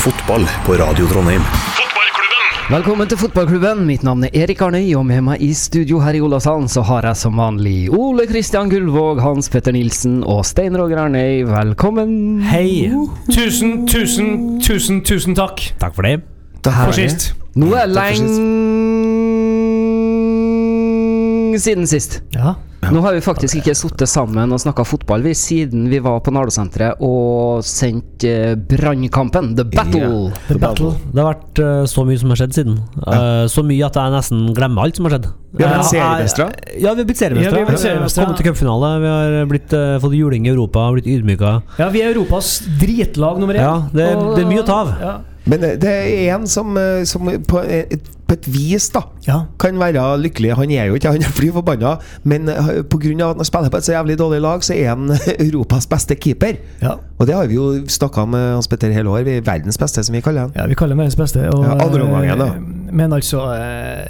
Fotball på Radio Trondheim. Velkommen til fotballklubben. Mitt navn er Erik Arnøy, og med meg i studio her i Olavshallen så har jeg som vanlig Ole Kristian Gullvåg, Hans Petter Nilsen og Stein Roger Arnøy. Velkommen. Hei. Tusen, tusen, tusen, tusen takk Takk for det. for sist. Nå er det Takk lenge siden sist. Ja. Nå har vi faktisk ikke sittet sammen og snakka fotball vi siden vi var på Nardo-senteret og sendt eh, Brannkampen, The Battle. The Battle. Det har vært uh, så mye som har skjedd siden. Eh, så mye at jeg nesten glemmer alt som har skjedd. Vi har blitt Eh, seriemestere. Ja, vi har blitt seriemestere. Ja, vi har blitt seriemestere. Kommet til cupfinale. Vi har blitt, fått juling i Europa, blitt ydmyka. ja, vi er Europas dritlag nummer én. Ja, det, det er mye å ta av. Ja. Men det er en som, eh, som på, et, på et vis da ja. kan være lykkelig. Han er jo ikke han er fly forbanna, men pga. at han spiller på et så jævlig dårlig lag, så er han Europas beste keeper. Ja. Og det har vi jo snakka med Hans Petter hele år. Vi er verdens beste, som vi kaller han. ja, vi kaller han verdens beste. Og, Ja, da. eh, Men altså eh,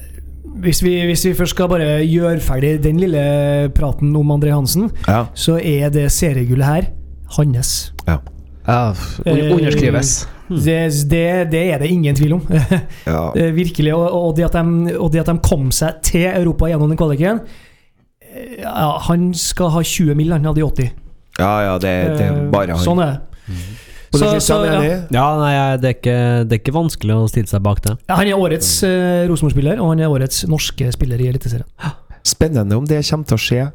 hvis vi, hvis vi først skal bare gjøre ferdig den lille praten om André Hansen, Ja. så er det seriegullet her hans. Ja. Ja, underskrives. Det, det, det er det ingen tvil om. Ja. Eh, Virkelig. Og, og, det at de, og det at de kom seg til Europa gjennom den kvaliken eh, ja, Han skal ha 20 mill., han hadde 80. ja, ja, det, det er Eh, bare han. Sånn er det. Ole så- så, ja. Ja, nei, det er, ikke, det er ikke vanskelig å stille seg bak det. Ja, han er årets uh, Rosenborg-spiller, og han er årets norske spiller i Eliteserien. Spennende om det kommer til å skje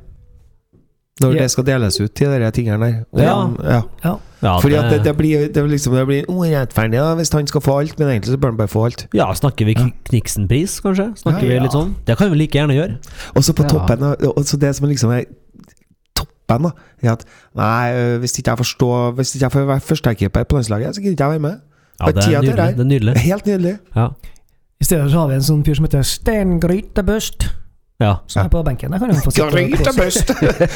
når yeah. det skal deles ut, de der tingene der. Og Ja. ja. Ja. Ja, Fordi at det, det blir, det liksom Det blir urettferdig da, hvis han skal få alt, men egentlig så bør han bare få alt. ja, snakker vi Kn- Kniksen-pris, kanskje? Snakker Ja, ja. vi litt sånn? Det kan vi like gjerne gjøre. Og så på Ja. toppen også og så Det som liksom er toppen, da er at Nei, hvis ikke jeg forstår Hvis ikke jeg får være førstekeeper på landslaget, så gidder ikke jeg være med. Ja, det er nydelig. det er nydelig. Helt nydelig. Ja. I stedet så har vi en sånn fyr som heter Stein Grytebøst, ja. som er på benken. Der kan han få sitte og kose. best!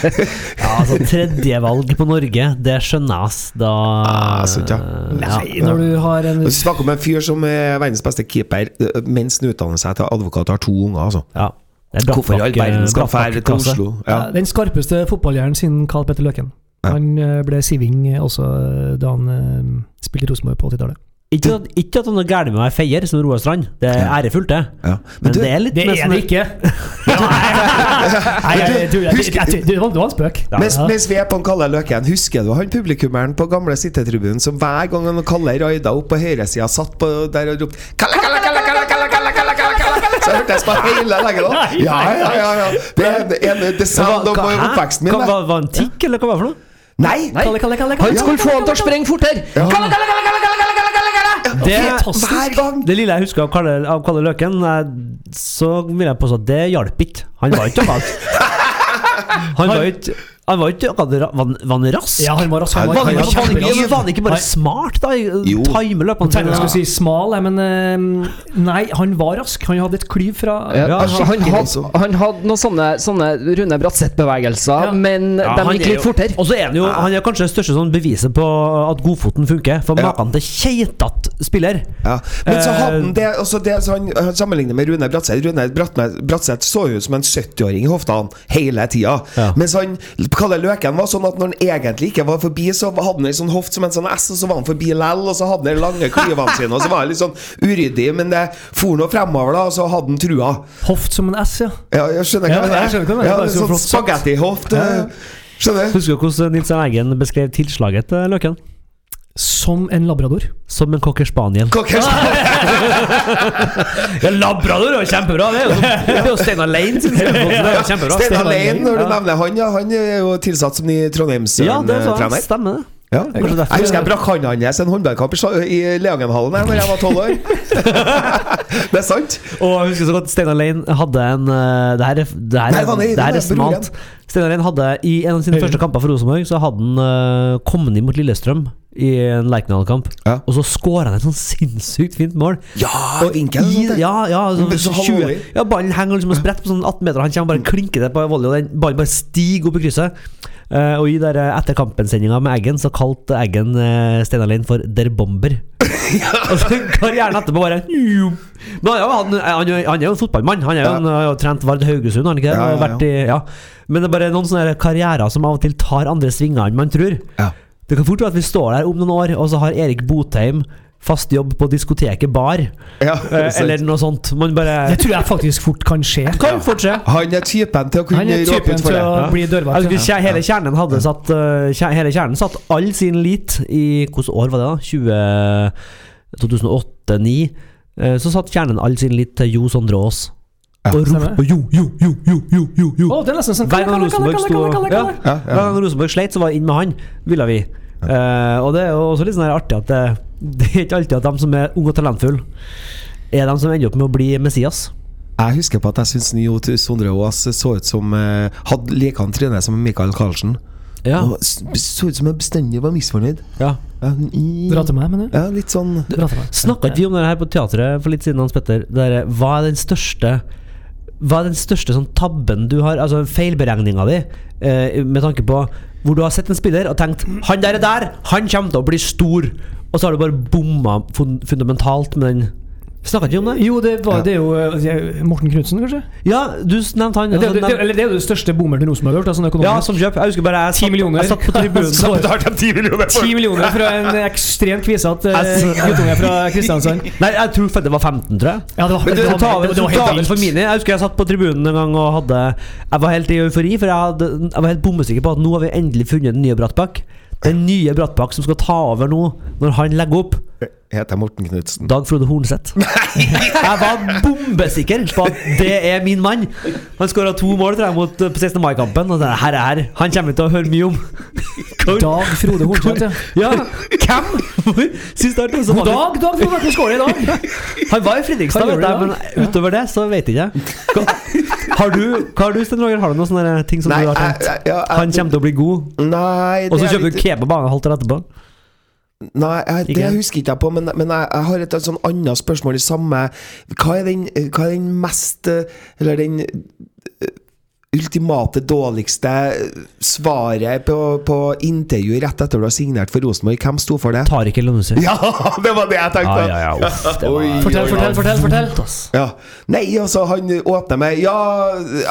Ja, altså Tredjevalg på Norge, det skjønner jeg, ass. Da Ah, sant, ja. Nei, når du har en Du snakker om en fyr som er verdens beste keeper øh, mens han utdanner seg til advokat og har to unger. Altså. Ja. Er Hvorfor i all verden skal Brattbakk han dra til. Oslo? ja. Ja. Den skarpeste fotballhjernen siden Carl Petter Løken. Ja. Han eh, ble siving eh, også eh, da han eh, spilte Rosenborg på 80-tallet. Ikke at, ikke at det er noe gærent med å være feier, som Roar Strand. Det er ærefullt, det. Ja. Men, du, det er litt Det er sånn- det ikke! Nei, jeg, jeg, jeg, jeg, jeg, det var en spøk. Mens, Ja. mens vi er på en Kalle Løken, husker du han publikummeren på gamle sittetribunen som hver gang han Kalle raida opp på høyresida, satt på der og ropte Kalle, Kalle, Kalle, Kalle, Kalle, Kalle, Kalle, Kalle, Kalle Så hørte jeg spille hele lenge da. Ja, ja, ja, ja. Det er en, det sound of oppveksten min. Hva, det. var, han en tikk, eller hva var det for noe? Nei! Kalle, Kalle, Kalle, Han skulle få han til å sprenge fortere! Ja. Kalle, kalle, kalle, kalle, kalle, Fantastisk. Hver gang! det lille jeg husker av Kalle, av Kalle Løken, så vil jeg påstå at det hjalp ikke. Han var ikke galt. Han var ikke Han var ikke akkurat Var han- var han rask? Ja, han var rask. Han- Var han, han ikke- var var han, ikke, var han ikke bare Nei. smart, da? i- Jo. Time løpene Jeg tenkte jeg skulle si smal, men eh, Nei, han var rask. Han hadde et klyv fra Ja, han, hadde, han hadde noen sånne, sånne Rune Bratseth-bevegelser, Ja. men Ja, de gikk litt jo- fortere. Og så er han jo Han er kanskje det største sånn beviset på at godfoten funker. For Ja. maken til keitete spiller. Ja. Men så hadde Eh, han det også det så han, han sammenligner med Rune Bratseth. Rune Bratseth, så så ut som en 70-åring i hoftene hele tida. Ja. Mens han Kalle Løken var sånn at når han egentlig ikke var forbi, så hadde han en sånn hoft som en sånn S, og så var han forbi lell, og så hadde han de lange klyvene sine, og så var han litt sånn uryddig, men det for nå fremover, da, og så hadde han trua. Hoft som en S, ja. Ja, jeg skjønner Ja, hva er. Ja, det er så sånn spagettihoft. eh, Skjønner? Husker du hvordan Nils Eggen beskrev tilslaget til Løken? Som en labrador. Som en cocker spaniel. Kokkers. Ja, Labrador er jo kjempebra! Det er jo, det er jo Steinar Lein sin kjempebra. Stein Alene, når du nevner han, ja. Han er jo tilsatt som ny Trondheims Ja, det er Trondheimstrener. stemmer det. Ja. Jeg husker jeg brakk hånda hans en håndballkamp i Leangenhallen da jeg var tolv år. det er sant. Og jeg husker så godt Steinar Lein hadde en uh, Det her er, det her Nei, er det? det her er smalt. Steinar Lein hadde i en av sine første kamper for Rosenborg Så hadde han uh, kommet inn mot Lillestrøm i en Lerkendal-kamp. Ja. Og så skåra han et sånn sinnssykt fint mål. Ja, vinkel. I, ja, ja, så, så 20, ja, ballen henger liksom og spretter på sånn 18 meter, og han kommer bare klinker det på volley, og den ballen bare stiger opp i krysset. Eh, og i der eh, etter kampen-sendinga med Eggen, så kalte Eggen uh, Steinar Lein for Der Bomber. og så karrieren etterpå bare Men han, jo- han, han, han er jo en fotballmann. Han er jo Ja. en, har jo trent Vard Haugesund, han ikke det? Ja, ja, ja. Men det er bare noen sånne karrierer som av og til tar andre svinger enn man tror. Ja. Det kan fort være at vi står der om noen år, og så har Erik Botheim fast jobb på diskoteket bar, Ja, eh, eller noe sånt. Man bare Det tror jeg faktisk fort kan skje. Kan fort skje. Han er typen til å kunne råpe ut for det. å Ja. bli dørvakt. altså, Hele kjernen hadde satt eh, Hele kjernen satt all sin lit i Hvilket år var det, da? 2008-2009. Så satt kjernen all sin lit til Jo Sondre Aas. Ja, og ropte jo, jo, jo, jo, jo, jo, jo. Oh, det er nesten sånn Hver gang Rosenborg sto ja, Ja, Hver gang Rosenborg sleit, så var det inn med han, ville vi. Eh, og det er jo også litt sånn artig at det, det er ikke alltid at de som er unge og talentfulle, er de som ender opp med å bli Messias. Jeg husker på at jeg syns Nio Sondre Aas så ut som eh, Hadde likende tryne som Michael Carlsen. Ja. Og så ut som jeg bestandig var misfornøyd. ja. Ja, Dra til meg, mener du? Ja, litt sånn. Snakka ikke vi om det her på teatret for litt siden, Hans Petter? Det der, hva er den største Hva er den største sånn tabben du har, altså feilberegninga di, eh, med tanke på hvor du har sett en spiller og tenkt 'Han der er der! Han kommer til å bli stor!' Og så har du bare bomma fundamentalt med den Snakka ikke om det? Jo, det, var, det er jo eh, Morten Knutsen, kanskje? Ja, du nevnte han. Det, er altså, det, eller det er jo det største bommeren til Rosenborg har gjort. Sånn ja, som kjøp. Jeg husker bare jeg satt, millioner. jeg satt på tribunen. Så 10 millioner 10 millioner fra en ekstremt kvisete guttunge fra Kristiansand. Nei, jeg tror det var 15, tror jeg. Ja, det var, Men det, det, var, det, det var ta vel helt for vilt. Jeg husker jeg satt på tribunen en gang og hadde Jeg var helt i eufori, for jeg, hadde, jeg var helt bommesikker på at nå har vi endelig funnet den nye Brattbakk. Den nye Brattbakk som skal ta over nå, når han legger opp. Heter Morten Knutsen. Dag Frode Hornseth. Jeg var bombesikker på at det er min mann. Han skåra to mål tror jeg, mot, på 16. mai-kampen. Og det her er her. Han kommer vi til å høre mye om. Dag Frode Hornseth, ja. Ja, hvem? Sist jeg det, så God dag, Dag Frode! Hvordan går det i dag? Han var i Fredrikstad, vet jeg, men utover det så vet jeg ikke. Hva- Har du, har du Sten Roger? Har du noen sånne ting som Nei, du har tenkt? jeg- jeg, jeg- Han kommer til å bli god, Nei, og så er kjøper du kebab en halvtime etterpå? Nei, jeg, det jeg husker ikke jeg på, men, men jeg, jeg har et, sånn annet spørsmål i samme Hva er den, hva er den mest eh, Eller den ultimate, dårligste svaret på, på intervju rett etter du har signert for Rosenborg? Hvem sto for det? Tariq El Onusi. Ja, det var det jeg tenkte! Ja, ja, ja, uff, det var- Oi, Fortell, oi, fortell, fortell. fortell. Ja. Nei, altså, han åpner med Ja,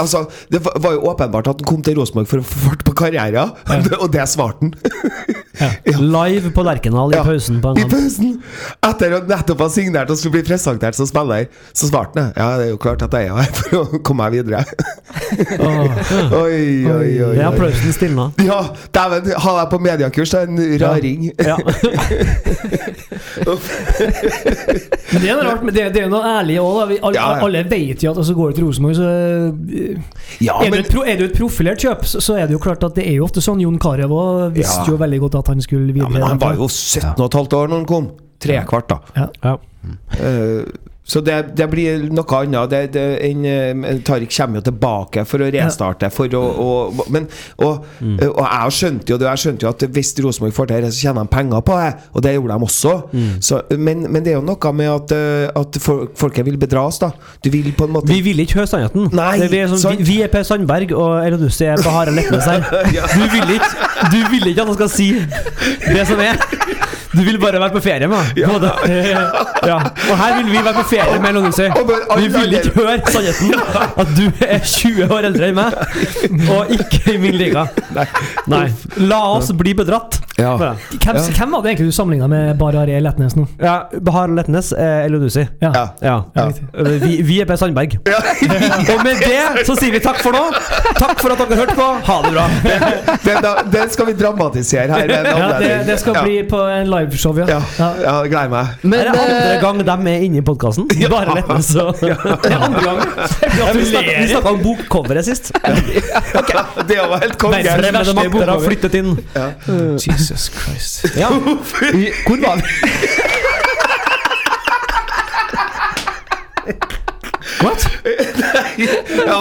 altså Det var jo åpenbart at han kom til Rosenborg for å få fart på karrieren, og det svarte han. Live på Lerkendal i Ja, pausen på en I pausen! Etter å nettopp ha signert og skulle bli presentert som spiller, så svarte han Ja, det er jo klart at jeg er her for å komme meg videre. Oi, oi, oi. Det er oi. applausen stilna. Ja, dæven, ha deg på mediekurs, det er en raring. Ja. Men det er noe rart, men det, det er noe ærlig òg. Alle, Ja, ja. alle vet jo at altså, går du til Rosenborg, så eh, Ja, er, du men et pro, er du et profilert kjøp, så, er det jo klart at det er jo ofte sånn. Jon Carew visste Ja. jo veldig godt at han skulle videre. ja, men han var jo 17 og et halvt år når han kom. Tre kvart, da. Ja. Ja. Eh, så det, det blir noe annet. Det, det, en, eh, Tariq kommer jo tilbake for å restarte. For å, å, men, og, Mm. og jeg skjønte jo det Jeg skjønte jo at hvis Rosenborg får til det, så tjener de penger på det. Og det gjorde de også. Mm. Så, men, men det er jo noe med at, eh, at folk, folket vil bedras, da. Du vil på en måte Vi vil ikke høre sannheten. Nei, Det vi, er sånn, sånn. vi, vi er Per Sandberg, og Elodussi er på Letnes her. Du vil ikke Du vil ikke at han skal si det som er. Du vil bare være på ferie med ham. Ja. Og her vil vi være på ferie med bare alle Vi vil ikke høre sannheten. At du er 20 år eldre enn meg, og ikke i min liga. Nei. La oss bli bedratt. Ja. Hvem, hvem var det egentlig du sammenligna med Barare Letnes nå? Ja, Bahare Letnes er Elonussi. Ja. Ja. Ja. Ja. Vi, vi er Per Sandberg. Og med det så sier vi takk for nå. Takk for at dere hørte på. Ha det bra. Den, den skal vi dramatisere her. Ja, det, det skal Ja. bli på en liveshow, ja. Ja, ja jeg gleder meg. Men er det andre eh, gang de er inne i podkasten? Bare Letnes og Det er andre gang. Vi snakka om bokcoveret sist. Det var helt konge. Fremmede verste makter har flyttet inn. Jesus Christ. Ja. Hvor var vi? What? Ja,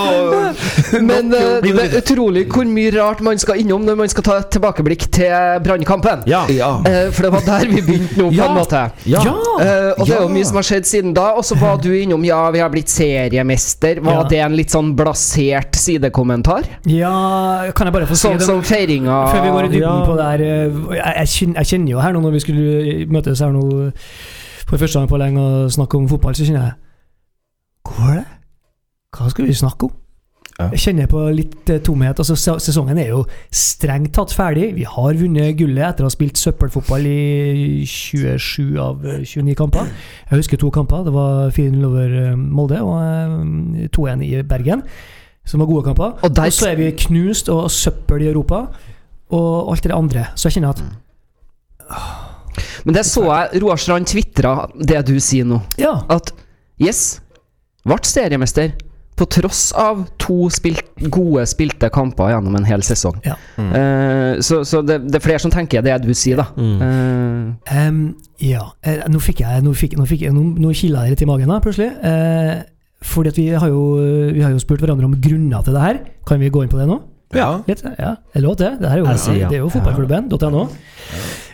Men uh, det er utrolig hvor mye rart man skal innom når man skal ta et tilbakeblikk til brannkampen. Ja. ja. Eh, For det var der vi begynte nå, på Ja. en måte. Ja. Uh, og det er jo mye som har skjedd siden da. Og så var du innom ja, vi har blitt seriemester. Var Ja. det en litt sånn blasert sidekommentar? Ja, kan jeg bare få si Sånn det? som feiringa Før vi går i dybden Ja. på det her jeg, jeg, kjenner, jeg kjenner jo her nå når vi skulle møtes her nå for første gang på lenge og snakke om fotball, så kjenner jeg er det? Hva skal vi snakke om? Jeg kjenner på litt eh, tomhet. Altså, sesongen er jo strengt tatt ferdig. Vi har vunnet gullet etter å ha spilt søppelfotball i 27 av eh, 29 kamper. Jeg husker to kamper. Det var 4-0 over eh, Molde og eh, 2-1 i Bergen, som var gode kamper. Og der- Og så er vi knust og søppel i Europa, og alt det andre. Så jeg kjenner at Men det så jeg Roar Strand tvitra det du sier nå. ja, At yes, ble seriemester på tross av to spilt, gode spilte kamper gjennom en hel sesong. Ja. Eh, så så det, det er flere som tenker det du sier, da. Mm. Uh. Um, ja. Eh, nå fikk jeg Nå, fikk, nå, fikk nå, nå kila det litt i magen, da, plutselig. Uh, fordi at vi har, jo, vi har jo spurt hverandre om grunner til det her. Kan vi gå inn på det nå? Ja. Litt? Ja, det er lov til. Det her er jo, sier ja. det er jo fotballklubben.no.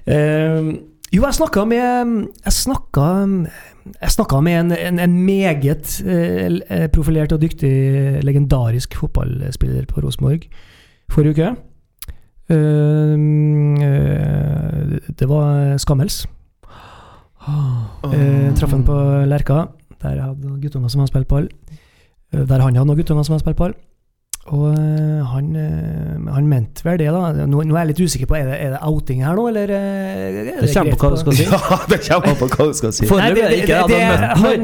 Eh, jo, jeg snakka med Jeg snakka jeg snakka med en, en, en meget eh, profilert og dyktig, legendarisk fotballspiller på Rosenborg forrige uke. Eh, eh, det var Skammels. Eh, traff han på Lerka, der jeg hadde noen guttunger som har spilt ball. Eh, Der han hadde noen guttunger som har spilt ball. Og eh, han, eh, han mente vel det, da. Nå, nå er jeg litt usikker på Er det, er det outing her nå, eller eh, er Det kommer på hva du skal si. Ja, det kommer på hva du skal si. Nei, det, det, det det.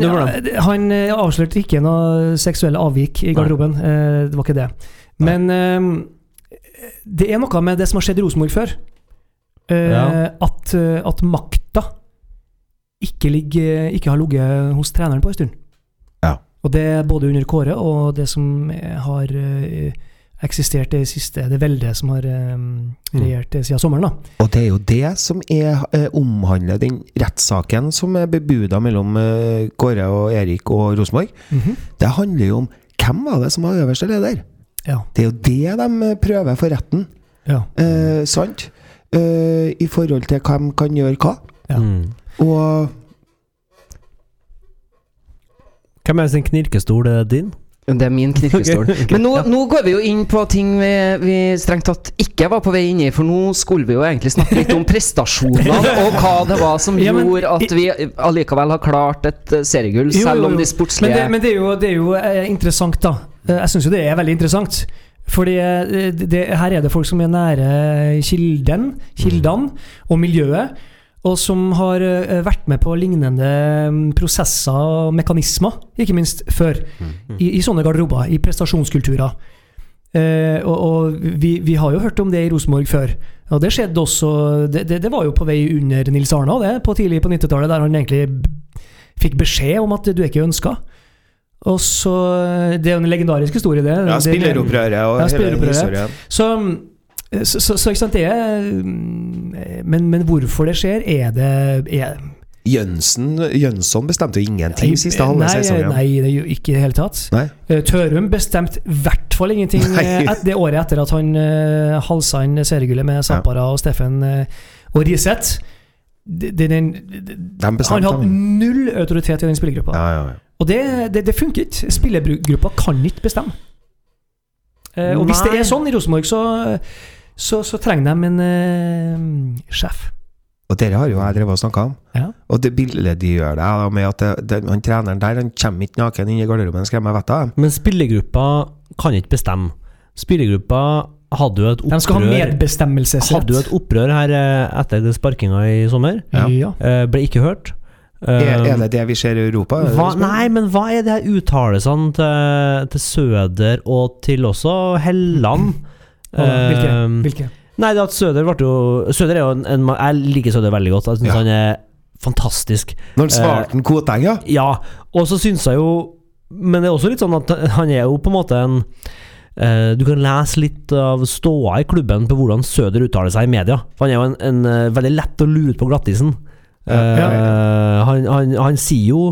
det, Han han, eh, avslørte ikke noe seksuelle avvik i garderoben. Eh, Det var ikke det. Men eh, det er noe med det som har skjedd i Rosenborg før. Eh, At, eh, at makta ikke, ligger, ikke har ligget hos treneren på en stund. Og det er både under Kåre og det som har eh, eksistert det siste, det veldet som har eh, regjert eh, siden sommeren. da. Og det er jo det som er, omhandler den rettssaken som er bebuda mellom Kåre og Erik og Rosenborg. Det handler jo om hvem var det som var øverste leder? Ja. Det er jo det de prøver for retten, ja. eh, sant? Eh, I forhold til hvem kan gjøre hva. Ja. Mm. Og Hvem er sin knirkestol? Er det din? det er min knirkestol. Okay, ok. Men nå, nå går vi jo inn på ting vi, vi strengt tatt ikke var på vei inn i, for nå skulle vi jo egentlig snakke litt om prestasjonene, og hva det var som Ja, men- gjorde at vi allikevel har klart et eh, seriegull, Jo, selv om de sportslige Men det, men det er jo, det er jo eh, interessant, da. Eh, Jeg syns jo det er veldig interessant. Fordi det, her er det folk som er nære kilden, kildene og miljøet, og som har eh, vært med på lignende mm, prosesser og mekanismer, ikke minst før, i, i sånne garderober, i prestasjonskulturer. Eh, og og vi, vi har jo hørt om det i Rosenborg før. Og det skjedde også Det, det, det var jo på vei under Nils Arna, det, på tidlig på 90-tallet, der han egentlig fikk beskjed om at du er ikke ønska. Og så Det er jo en legendarisk historie, det. ja, spilleropprøret og Ja, hele historien. Så, så, så, så ikke sant, det er mm, men, men hvorfor det skjer, er det er, Jønsen, Jønsson bestemte jo ingenting siste halve nei, sesongen. Nei, det er jo ikke i det hele tatt. Nei. Eh, Tørum bestemte i hvert fall ingenting eh, et, det året etter at han uh, halsa inn seriegullet med Zampara og Steffen uh, og Riseth. Han hadde null autoritet i den spillergruppa. Ja, ja, ja. Og det, det, det funker ikke. Spillergruppa kan ikke bestemme. Uh, og hvis det er sånn i Rosenborg, så, så, så trenger de en eh, sjef. Og dere har jo jeg drevet og snakka om. Ja. Og det bildet de gjør det, med at det, det, han treneren der Han kommer ikke naken inn i garderoben og skremmer vettet av dem. Men spillergruppa kan ikke bestemme. Spillergruppa hadde jo et opprør De skal ha medbestemmelsesrett. Hadde jo et opprør her eh, etter sparkinga i sommer. Ja. Ja. Eh, Ble ikke hørt. Er, Eh, er det det vi ser i Europa? Hva, nei, men hva er det her uttalelsene til, til Søder og til også Helland? Da? Hvilke? Eh, Hvilke? Nei, det at Søder ble jo Søder er jo en, en Jeg liker Søder veldig godt. Jeg syns Ja. han er fantastisk. Når svarte han Koteng, ja? Ja, og så syns jeg jo Men det er også litt sånn at han er jo på en måte en eh, Du kan lese litt av ståa i klubben på hvordan Søder uttaler seg i media. For han er jo en, en eh, veldig lett å lure ut på glattisen. Eh, han, han, han sier jo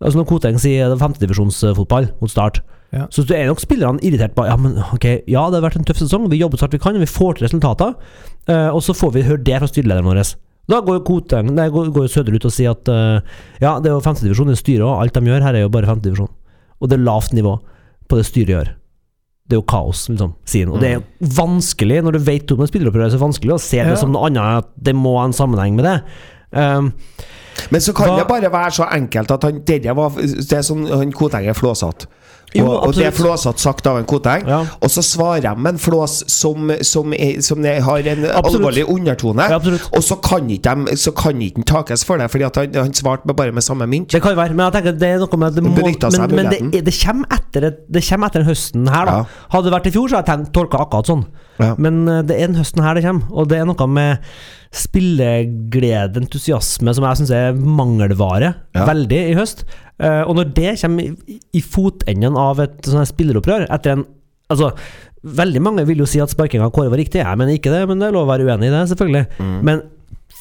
Altså Når Koteng sier femtedivisjonsfotball mot Start, Ja. så er nok spillerne irritert på Ja, men ok, ja, det har vært en tøff sesong, vi jobber så hardt vi kan, vi får til resultater, uh, og så får vi høre det fra styrelederen vår. Da går jo Koteng, nei, går, går Søder ut og sier at uh, ja, det er jo femtedivisjon, det er styret òg, alt de gjør her er jo bare femtedivisjon. Og det er lavt nivå på det styret gjør. Det er jo kaos, liksom, sier han. Og det er jo vanskelig, når du vet om en spilleropprør, er så vanskelig å se det som noe annet, at det må ha en sammenheng med det. Um, Men så kan Hva- det bare være så enkelt at han det var Det er sånn han Koteng er flåsatt. Jo, og, og det er flåsete sagt av en Koteng. Ja. Og så svarer jeg med en flås som, som, er, som er, har en Absolutt. alvorlig undertone. Ja, og så kan ikke de Så kan ikke den takes for det, Fordi han, han svarte bare med samme mynt. Det kan være, men jeg tenker det er noe med det må, men, men det, det, kommer etter, det kommer etter høsten her, da. Ja. Hadde det vært i fjor, så hadde jeg tenkt tolka akkurat sånn. Men eh, det er den høsten her det kommer, og det er noe med spilleglede, entusiasme, som jeg syns er mangelvare veldig i høst. Eh, og når det kommer i, i fotenden av et sånt spilleropprør etter en Altså, veldig mange vil jo si at sparkinga av Kåre var riktig. Jeg mener ikke det, men det er lov å være uenig i det, selvfølgelig. Mm. Men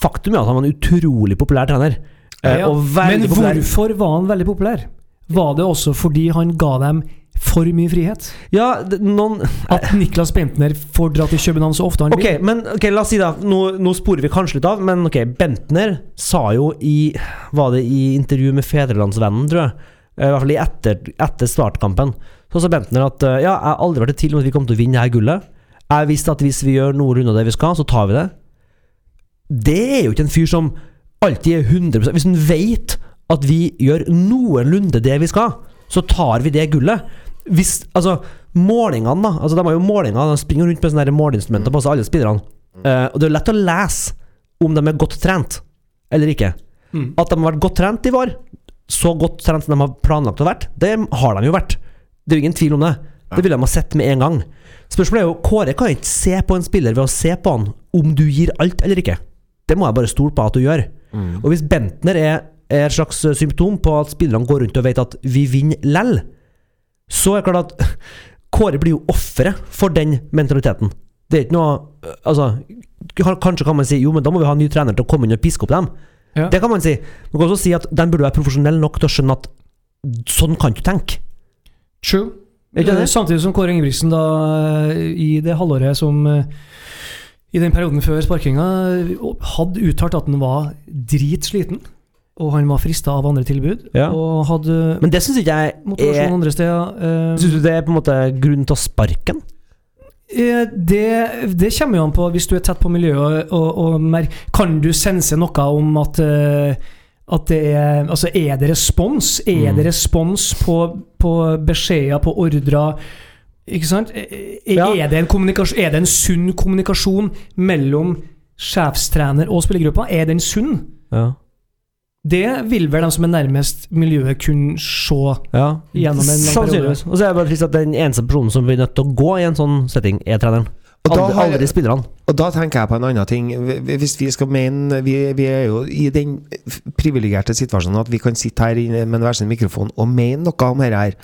faktum er at han var en utrolig populær trener. Eh, Ja, veldig Men populær. hvorfor var han veldig populær? Var det også fordi han ga dem for mye frihet? Ja, det, noen At Niklas Bentner får dra til København så ofte han vil? men ok, la oss si da Nå, nå sporer vi kanskje litt av, men ok, Bentner sa jo i Var det i intervju med Fedrelandsvennen, tror jeg? Eh, I hvert fall etter, etter startkampen. Så sa Bentner at eh, ja, jeg har aldri vært i tvil om at vi kommer til å vinne det her gullet. Jeg visste at hvis vi gjør noenlunde det vi skal, så tar vi det. Det er jo ikke en fyr som alltid er 100 Hvis han vet at vi gjør noenlunde det vi skal, så tar vi det gullet. Hvis, altså, målingene, da. Altså, de har jo målinger, de springer rundt med sånne måleinstrumenter på seg, alle spillerne. Uh, og det er lett å lese om de er godt trent eller ikke. Mm. At de har vært godt trent i vår, så godt trent som de har planlagt å vært, det har de jo vært. Det er jo ingen tvil om det. Det ville de ha sett med en gang. Spørsmålet er jo Kåre kan ikke se på en spiller ved å se på han om du gir alt eller ikke. Det må jeg bare stole på at du gjør. Og hvis Bentner er, er et slags symptom på at spillerne går rundt og vet at vi vinner lell, så er det klart at Kåre blir jo offeret for den mentaliteten. Det er ikke noe Altså, kanskje kan man si jo, men da må vi ha en ny trener til å komme inn og piske opp dem. Ja. Det kan man si. Man kan også si at den burde være profesjonell nok til å skjønne at sånn kan du tenke. True. Eh, Samtidig som Kåre Ingebrigtsen da eh, i det halvåret som eh, I den perioden før sparkinga eh, hadde uttalt at han var dritsliten. Og han var frista av andre tilbud. Ja. Og hadde Men det syns ikke jeg er andre steder. eh, Syns du det er på en måte grunn til å sparke den? Eh, Det, det kommer jo an på hvis du er tett på miljøet og, og mer, Kan du sense noe om at eh, at det er Altså, er det respons? Er Mm. det respons på, på beskjeder, på ordrer? Ikke sant? Er, er, det en er det en sunn kommunikasjon mellom sjefstrener og spillergruppa? Er den sunn? Ja. Det vil vel de som er nærmest miljøet, kunne se. ja. Gjennom en lang Sannsynligvis. Og så er det bare trist at den eneste personen som blir nødt til å gå i en sånn setting, er treneren. Og da har aldri spillerne. Og da tenker jeg på en annen ting. Hvis vi skal mene Vi, vi er jo i den privilegerte situasjonen at vi kan sitte her med hver sin mikrofon og mene noe om dette her.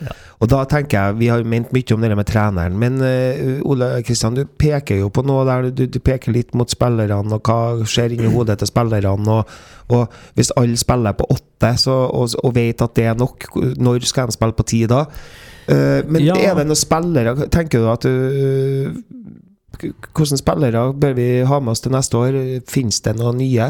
Og da tenker jeg Vi har ment mye om det med treneren, men uh, Ole Kristian, du peker jo på noe der du, du peker litt mot spillerne, og hva skjer inni hodet til spillerne. Og, og hvis alle spiller på åtte så, og, og vet at det er nok, når skal de spille på ti da? Uh, men Ja. er det noen spillere Tenker du at du hvordan spillere bør vi ha med oss til neste år? Fins det noen nye?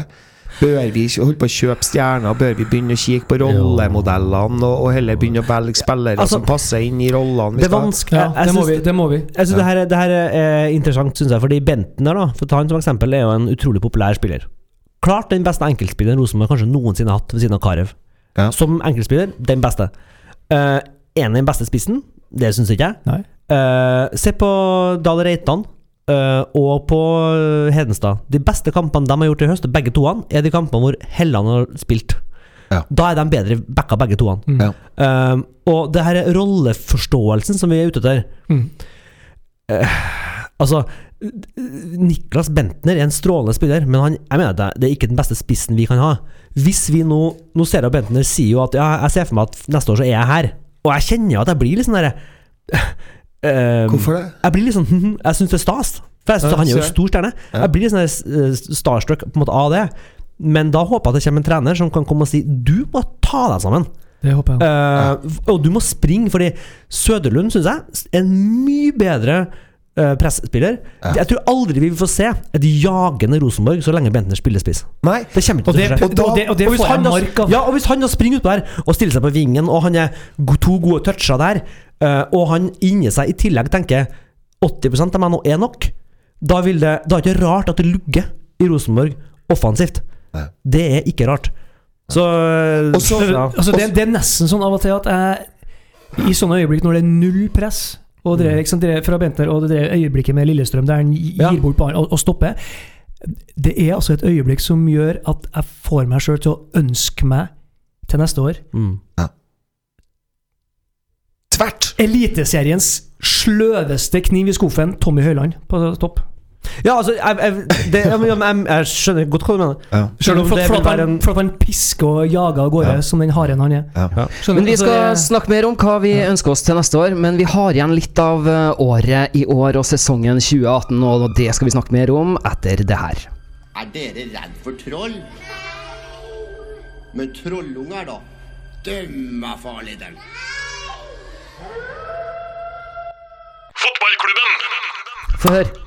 Bør vi holde på å kjøpe stjerner? Bør vi begynne å kikke på rollemodellene og, og heller begynne å velge spillere Altså, som passer inn i rollene? Det er vanskelig Ja, det må vi. Det må vi. Jeg synes det, her, er- det her er interessant, syns jeg, fordi Bentner, da, for å ta han som eksempel, er jo en utrolig populær spiller. Klart den beste enkeltspilleren Rosenborg kanskje noensinne har hatt ved siden av Karev. Ja. Som enkeltspiller, den beste. Uh, en av den beste spissen, det syns ikke jeg. Eh, se på Dahl Reitan eh, og på Hedenstad. De beste kampene de har gjort i høst, begge toene, er de kampene hvor Helland har spilt. Ja. Da er de bedre backa, begge toene. Mm. Ja. Eh, og det her er rolleforståelsen som vi er ute etter. Mm. Altså Niklas Bentner er en strålende spiller, men han, jeg mener at det, er ikke den beste spissen vi kan ha. Hvis vi nå Nå ser jeg at Bentner sier jo at ja, jeg ser for meg at neste år så er jeg her. Og jeg kjenner jo at jeg blir litt sånn derre eh, Hvorfor det? Jeg blir litt sånn Jeg syns det er stas. For jeg synes Ja, Han er jo stor stjerne. Ja. Jeg blir litt sånn eh, starstruck på en måte av det. Men da håper jeg at det kommer en trener som kan komme og si Du må ta deg sammen. Det håper jeg. Eh, og du må springe, fordi Søderlund syns jeg er en mye bedre uh, presspiller. Ja. Jeg tror aldri vi vil få se et jagende Rosenborg så lenge Bentner spiller spiss. Nei. Det kommer ikke til å skje. og og, og det Og hvis får han da- Ja, og hvis han da springer utpå der og stiller seg på vingen, og han er to gode toucher der, eh, og han inni seg i tillegg tenker 80 av meg nå er nok, da, vil det, da er det ikke rart at det lugger i Rosenborg offensivt. Nei. Det er ikke rart. Så, Også, så- ja. Altså, det, det er nesten sånn av og til at jeg I sånne øyeblikk når det er null press, og det, er, ikke sant, er fra Bentner og det er øyeblikket med Lillestrøm der han gir Ja. bort ballen og, og stopper Det er altså et øyeblikk som gjør at jeg får meg sjøl til å ønske meg til neste år Mm. Tvert! Eliteseriens sløveste kniv i skuffen, Tommy Høiland på topp. Ja, altså, jeg, jeg, det, jeg, jeg, jeg, jeg skjønner godt hva du mener. Ja. Selv om for, det for, vil at være han, en for at han pisker og jager av gårde Ja. som den haren han er. Ja. Men? Vi skal snakke mer om hva vi ønsker oss til neste år. Men vi har igjen litt av eh, året i år og sesongen 2018, og det skal vi snakke mer om etter det her. Er dere redd for troll? Men trollunger, da? Dem er farlige, dem. Få høre.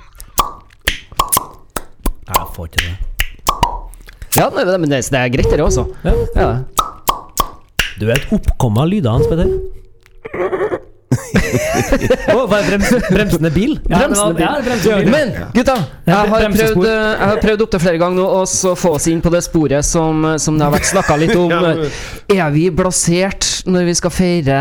Jeg får ikke det. Ja, nei, men det, det er greit, det også. Ja. Du er et oppkomma lyder, Hans Petter. oh, var det brems, bremsende bil? Ja, Bremsende bil. ja, bremsende bil. Men gutta, jeg har prøvd, eh, jeg har prøvd opptil flere ganger nå å få oss inn på det sporet som, som det har vært snakka litt om. Er vi blasert når vi skal feire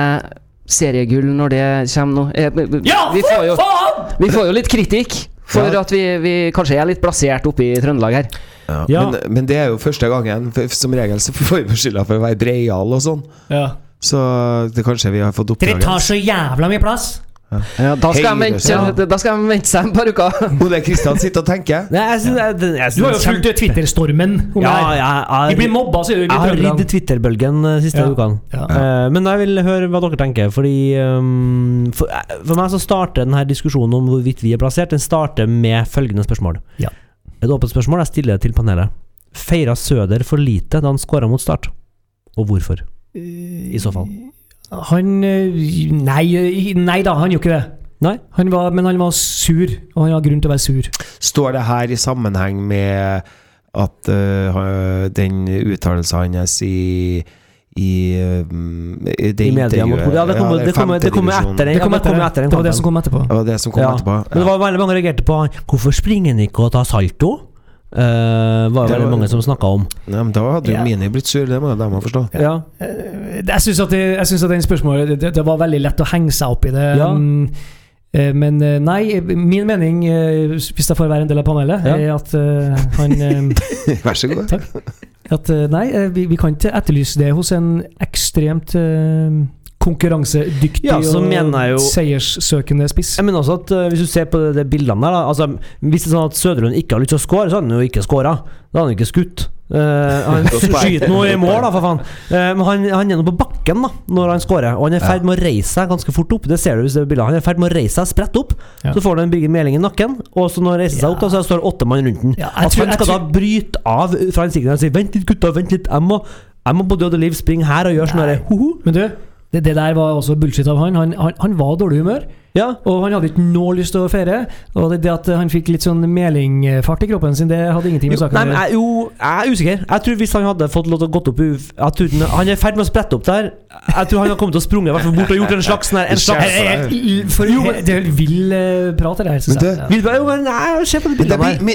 seriegull når det kommer nå? Ja, vi får jo, for faen! vi får jo litt kritikk for at vi, vi kanskje er litt plassert oppe i Trøndelag her. Ja. Ja. Men, men det er jo første gangen. Som regel så får vi skylda for å være breial og sånn. Ja. Så det kanskje vi har fått Dere tar så jævla mye plass! Ja, da skal jeg vente, ja. da skal jeg vente seg et par uker. Ole Kristian sitter og tenker. Nei, jeg synes, jeg, jeg, jeg Du har jo synes fulgt Twitter-stormen Ja, jeg, jeg, blir mobba, sier du. jeg har ridd Twitter-bølgen de siste Ja. ukene. Ja. Eh, men jeg vil høre hva dere tenker. Fordi um, for, eh, for meg så starter denne diskusjonen om hvorvidt vi er plassert, Den starter med følgende spørsmål. Ja. Et åpent spørsmål jeg stiller til panelet. Feira Søder for lite da han skåra mot Start? Og hvorfor? I så fall. Han eh, Nei, eh, nei da, han gjorde ikke det. Nei? Han var, men han var sur, og han har grunn til å være sur. Står det her i sammenheng med at uh, den uttalelsen hans i i, um, i det I media mot intervjuet Ja, det kommer, det kom, det kom etter den, Det kom det etter, kommer etter den det var det som kom etterpå. Det var det som kom Ja. etterpå. Men det var veldig mange reagerte på. Hvorfor springer han ikke og tar salto? Uh, var det Det veldig mange som snakka om. Ja, men da hadde jo Ja. Mini blitt sur, det må de ha forstå. Ja. Jeg syns at, det- jeg synes at den spørsmålet det, det var veldig lett å henge seg opp i det. Ja. Mm, eh, Men eh, nei, min mening, eh, hvis jeg får være en del av panelet, Ja. er at eh, han eh, Vær så god. At eh, nei, eh, vi, vi kan ikke etterlyse det hos en ekstremt eh, konkurransedyktig Ja, så mener jeg og seierssøkende spiss. Jeg mener også at uh, Hvis du ser på de, de bildene der da, altså, Hvis det er sånn at Søderlund ikke har lyst til å score, så hadde han jo ikke scora. Da hadde han ikke skutt. Uh, han skyter nå i mål, da, for faen. Uh, men han, han er nå på bakken da når han scorer, og han er i ferd med å reise seg ganske fort opp. Det ser du hvis det er bildet. Han er i ferd med å reise seg, spredt opp. Ja. Så får han en Birger Meling i nakken, og så når han reiser seg opp, da, så står det åtte mann rundt den. Ja, jeg At tror- han skal da bryte av fra en sikkerhet og si 'vent litt, gutta, vent litt', jeg må, jeg må på død og liv springe her og gjøre sånn derre. Men du, det, det der var også bullshit av han. Han, han, han var i dårlig humør. Ja. Og han hadde ikke noe lyst til å feire. Og det, det at han fikk litt sånn melingfart i kroppen sin, det hadde ingenting med saken å men gjøre. jo, jeg er usikker. Jeg tror Hvis han hadde fått lov til å gått opp jeg tror den, Han er i ferd med å sprette opp der. Jeg tror han har kommet til å sprunget i hvert fall bort og gjort en slags, sånn en slags Det er helt- for- Det er helt vill eh, prat, det her.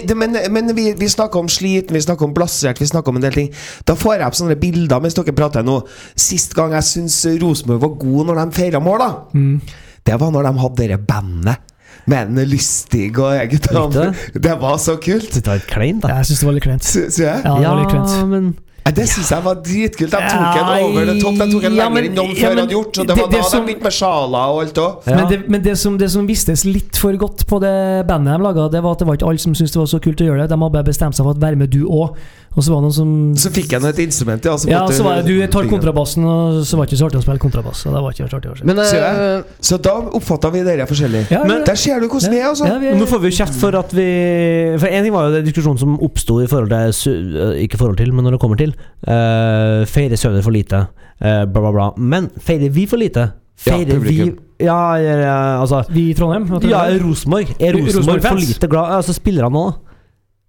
jo, men, men vi, vi snakker om sliten, vi snakker om blasert, vi snakker om en del ting. Da får jeg opp sånne bilder mens dere prater nå. Sist gang jeg syns Rosenborg var god når de feira mål, da, Mm. Det var når de hadde det bandet. Med en lystig og eget Likte Det var så kult! Det var litt kleint, da. Jeg syns det var litt kleint. Sy- Syns jeg? Ja, det var litt kleint. men Det syns jeg var dritkult. De tok en over det topp. De tok en Ja, lenger men- enn noen ja, før men hadde gjort. Så det det- var det da som- de begynte med sjala og alt òg. Ja. Men, det, men det, som, det som vistes litt for godt på det bandet de laga, det var at det var ikke alle som syntes det var så kult å gjøre det. De hadde bare bestemt seg for at være med du òg. Og så var det noen som Så fikk jeg nå et instrument, ja. Så Ja, så var det du tar kontrabassen, og så var det ikke så artig å spille kontrabass. Og det var ikke så artig å. Men Så, eh, så da oppfatta vi dere forskjellig. Ja, Men der ser du hvordan vi er, altså. Ja, vi- Nå får vi jo kjeft for at vi For en ting var jo den diskusjonen som oppsto i forhold til eh, Ikke forhold til, men når det kommer til uh, Feirer Søder for lite, Uh, bla, bla, bla. Men feirer vi for lite? Ja, vi. Ja, ja, altså Vi i Trondheim? Ja? Rosenborg. Er Rosenborg for lite glad Altså spillerne da?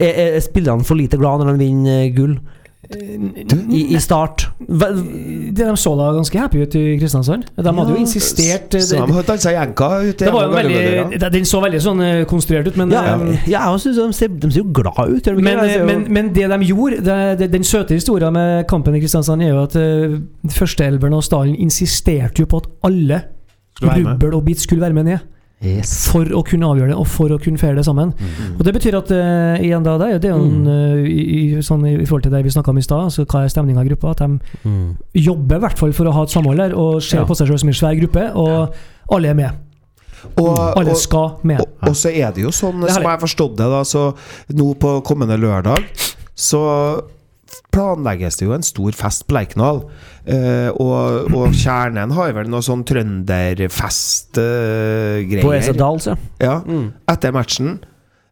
Er, er, er spillerne for lite glad når de vinner eh, gull? I, I start? Hva- Det de så da ganske happy ut i Kristiansand. De hadde jo insistert Så de har dansa jenka ute det var jo veldig, Gardermoen, Den så veldig sånn eh, konstruert ut, men Ja, eh, ja, jeg synes de ser, de ser jo glad ut. men, men, men det de gjorde det, det, Den søte historien med kampen i Kristiansand er jo at uh, førsteelveren og stallen insisterte jo på at alle rubbel og bit skulle være med ned. Yes. For å kunne avgjøre det, og for å kunne feire det sammen. Mm. Og Det betyr at uh, igjen da, det er jo, det er jo en, eh, i, i, sånn, i forhold til det vi snakka om i stad, altså hva er stemninga i gruppa? At de Mm. jobber i hvert fall for å ha et samhold der, og ser Ja. på seg selv som en svær gruppe, og alle er med. Og, Alle skal med. og, og så er det jo sånn, Det som jeg har forstått det, da, så nå på kommende lørdag, så planlegges det jo en stor fest på Lerkendal. Eh, og, og Kjernen har vel noe sånn trønderfest-greier. På Esa ja. ja. Mm. etter matchen.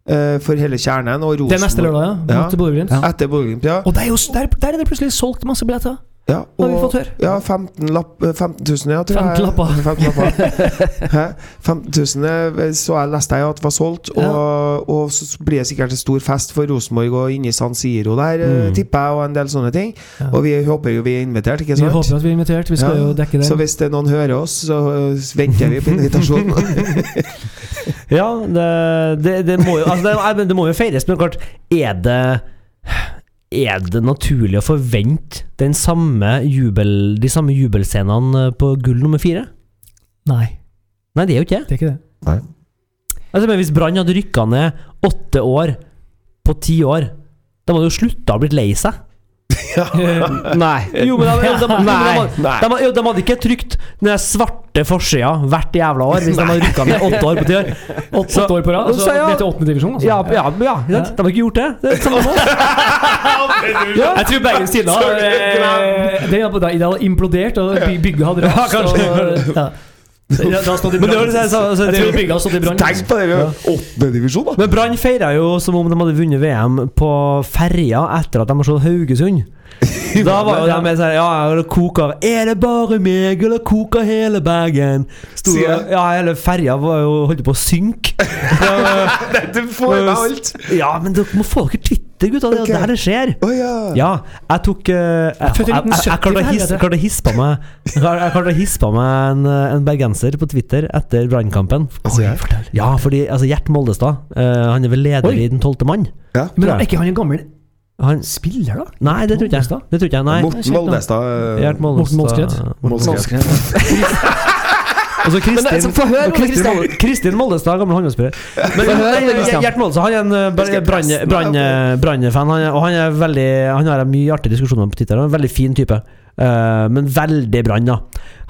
Uh, for hele Kjernen og Det er neste lørdag, ja. Ja. Mot Bodø-Glimt. Etter Bodø-Glimt, ja. Og er, jo, der, der er det plutselig solgt masse billetter. Ja. har vi fått høre. Ja, 15, lapp, eh, 15 000, ja, tror jeg. 15 lapper. 15 lapper. 15 000 eh, så jeg leste jeg at var solgt, og, og så blir det sikkert en stor fest for Rosenborg og inni i San Siro der, eh, Mm. tipper jeg, og en del sånne ting. Ja. Og vi håper jo vi er invitert, ikke sant? Vi håper at vi er invitert. Vi skal Ja. jo dekke det. Så hvis det er noen hører oss, så eh, venter vi på invitasjonen. Ja, det, det, det, må jo, altså det, det må jo feires, men klart Er det Er det naturlig å forvente den samme jubel, de samme jubelscenene på gull nummer fire? Nei, Nei, det er jo ikke det. det er ikke det. Altså, men Hvis Brann hadde rykka ned åtte år på ti år, da hadde de jo slutta å blitt lei seg. Nei. Jo, men de, de, de, de, de, de, de, de hadde ikke trykt den svarte forsida hvert jævla år hvis de hadde rykka ned åtte år på ti år. Åtte åtte år på rad. Altså, Så ja. ned til åttende divisjon. Altså. Ja, ja, ja, ja, de har ikke gjort det. Det er samme ja. Jeg tror begge sider hadde, Det da, hadde implodert, og bygget hadde rast. Ja, kanskje. og- ja. Så Det har Men det var det jeg altså, det er tror bygget har stått i brann. Tenk på det! Åttende divisjon, da! Men Brann feira jo som om de hadde vunnet VM på ferja etter at de har slått Haugesund. Da var jo de med sånn Ja, eller koker Er det bare meg, eller koker hele Bergen? Stod, Sier ja, hele ferja var jo holdt på å synke. Du får med alt! Ja, men dere må få dere Twitter, gutta. Det er Ok. jo der det skjer. Oh, ja. Ja, jeg tok uh, Jeg, jeg, jeg, jeg, klarte å hispe meg Jeg klarte å hisse på meg en, eh, en bergenser på Twitter etter Brannkampen. Ja, fordi altså, Gjert Moldestad uh, Han er vel leder Oi. i Den tolvte mann. ja. Men er ikke han en gammel Han, spiller, da? nei, det tror ikke jeg. Moldestad? Det tror ikke jeg, nei Morten Moldestad. eh, Gjert Morten Moldestad Moldskred. Moldskred. Altså Kristin, Men, altså, høre, og Kristin, Kristin Moldestad, gammel håndballspiller. Kristian. Gjert Moldestad han er en eh? Brann-fan, han og han er veldig Han har mye artige diskusjoner på Twitter. Han er en veldig fin type. Eh, men veldig Brann, da.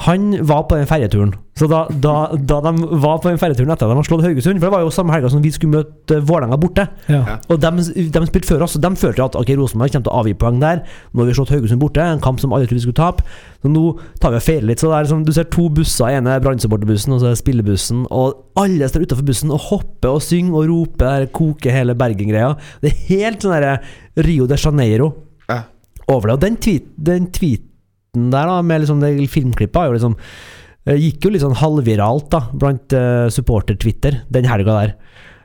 Han var på den ferjeturen. Så da, da, da de var på den ferjeturen etter at de hadde slått Haugesund For det var jo samme helga som vi skulle møte uh, Vålerenga borte. Ja. Og de, de spilte før oss, og de følte at ok, Rosenborg kommer til å avgi poeng der. Nå har vi slått Haugesund borte, en kamp som alle trodde vi skulle tape. Så nå tar vi og feirer litt. Så det er liksom, Du ser to busser, ene er Brann-supporterbussen, og så er det spillebussen. Og alle står utafor bussen og hopper og synger og roper, der koker hele Bergen-greia. Det er helt sånn derre Rio de Janeiro Ja. over det. Og den, tweet, den tweeten der, da, med liksom det filmklippet, har jo liksom eh, gikk jo litt sånn halvviralt da blant uh, supporter-Twitter den helga der.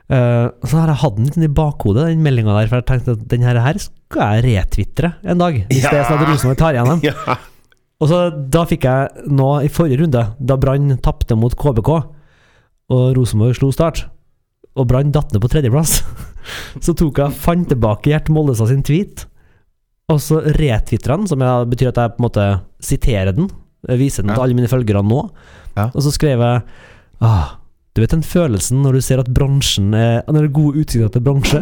Uh, så har jeg hatt den litt i bakhodet, den meldinga der, for jeg tenkte at den her, skal jeg retvitre en dag. Hvis det er sånn at Rosenborg tar igjen dem. Ja. Og så Da fikk jeg nå, i forrige runde, da Brann tapte mot KBK, og Rosenborg slo Start, og Brann datt ned på tredjeplass, så tok jeg fant tilbake Gjert Mollestad sin tweet, og så retwitter den, som jeg, betyr at jeg på en måte siterer den, jeg viser den Ja. til alle mine følgere nå, Ja. og så skrev jeg ah, du vet den følelsen når du ser at bransjen er Når det er gode utsikter til bransje?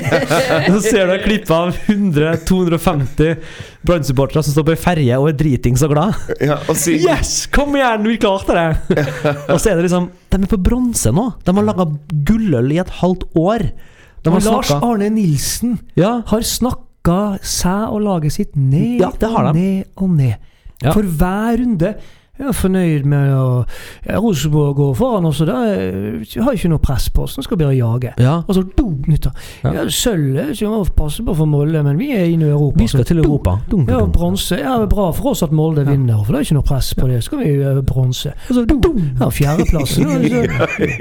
så ser du klipp av 100-250 Brann-supportere som står på ei ferje og er dritings og glad. ja, og si Yes! Kom igjen, vi klarte det! og så er det liksom De er på bronse nå. De har laga gulløl i et halvt år. Lars Arne Nilsen Ja. har snakka seg og laget sitt ned Ja, og ned og ned. Ja. For hver runde jeg er fornøyd med å ja, Rosenborg går foran oss, og da eh, har ikke noe press på oss. Nå skal vi bare jage. ja. Og så boom, nytt. da. Ja. Ja, Sølv er ikke å passe på for Molde, men vi er inne i Europa. Vi skal til. Europa. dum, Ja, bronse. Ja, er bra for oss at Molde vinner, for det er ikke noe press på det. Så skal vi uh, bronse. Altså, så ja, fjerdeplass.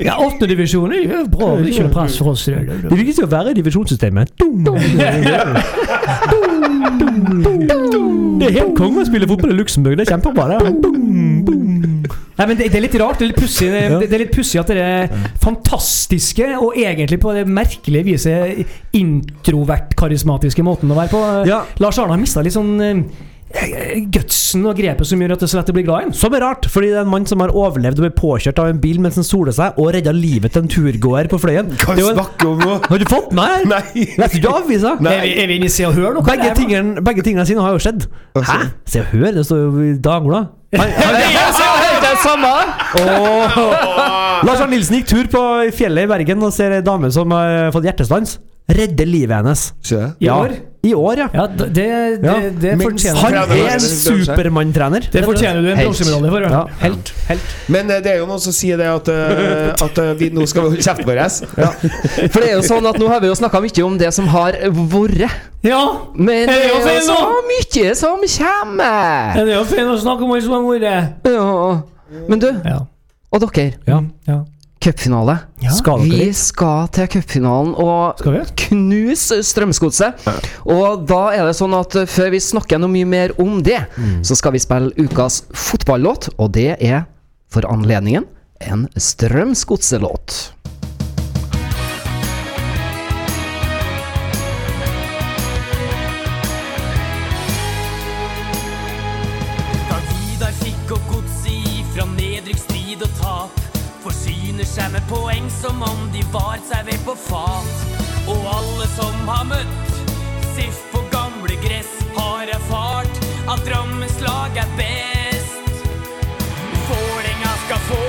Ja, åttendedivisjon er jo bra, det er ikke noe press for oss det. Virker ikke å være i divisjonssystemet. dum Dum. Det er helt konge å spille fotball i Luxembourg. Det er kjempebra. det. Nei, men det, det er litt rart. Det er litt pussig det, det er litt pussig at dere fantastiske, og egentlig på det merkelige viset introvert-karismatiske måten å være på Ja. Lars Arne har mista litt sånn eh, gutsen og grepet som gjør at det så lett å glad i ham. Som er rart, fordi det er en mann som har overlevd og bli påkjørt av en bil mens han soler seg, og redda livet til en turgåer på Fløyen. Hva er snakker du om nå? Har du fått Nei! Nei. Leste du ikke avisa? Er vi, er vi inne i Se og Hør nå? Begge tingene, begge tingene sine har jo skjedd. Hæ? Se og hør, det står jo i Dagbladet. Det er samme! Lars Arne Nilsen gikk tur på fjellet i Bergen og ser ei dame som har fått hjertestans. Redder livet hennes. Se. I Ja. år? I år, ja. Ja, det, det, Ja. det fortjener Han er en supermanntrener. Det fortjener du en bronsemedalje for. Ja, Ja. helt. helt. Men eh, det er jo noen som sier det at, uh, at uh, vi nå skal holde kjeften vår. For det er jo sånn at nå har vi jo snakka mye om det som har vært. ja. Men det Er det jo så mye som kommer. Det er jo fint å snakke om alt som har vært. Ja. Men du, Ja. og dere. Ja. ja. Cupfinale. Ja. Skal Vi skal til cupfinalen og knuse Strømsgodset. Og da er det sånn at eh, før vi snakker noe mye mer om det, så skal vi spille ukas fotballåt, og det er for anledningen en Strømsgodset-låt. Poeng som om de var seg ved på fat. Og alle som har møtt SIF på gamle gress, har erfart at Drammens lag er best. Vålerenga skal få,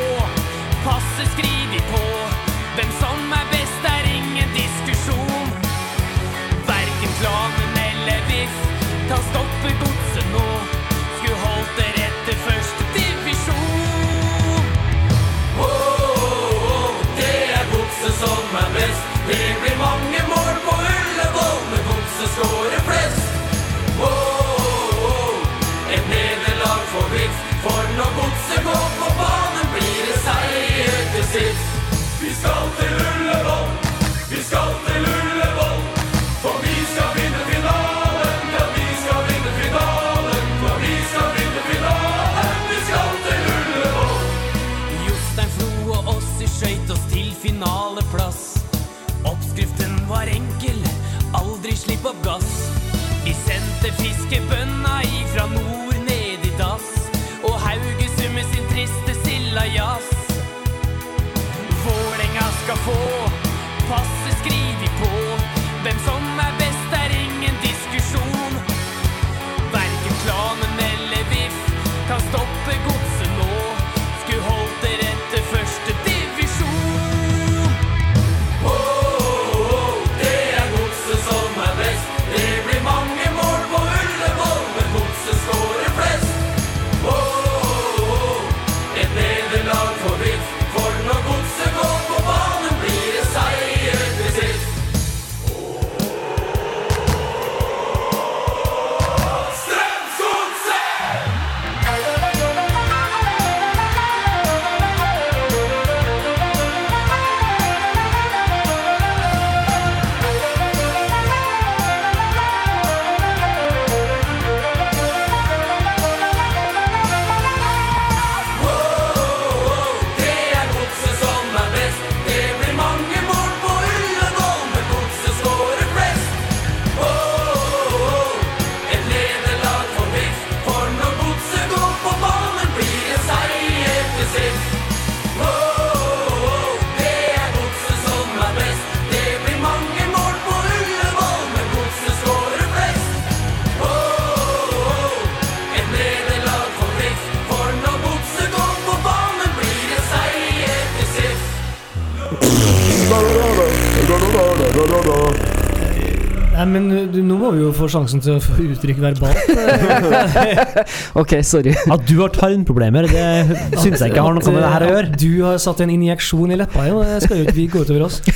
må vi jo få sjansen til å få uttrykke verbalt. Ok, sorry. At du har tarmproblemer, det syns jeg ikke har noe med det her å gjøre. Du har satt en injeksjon i leppa, jo. Det skal jo ikke vi gå utover oss.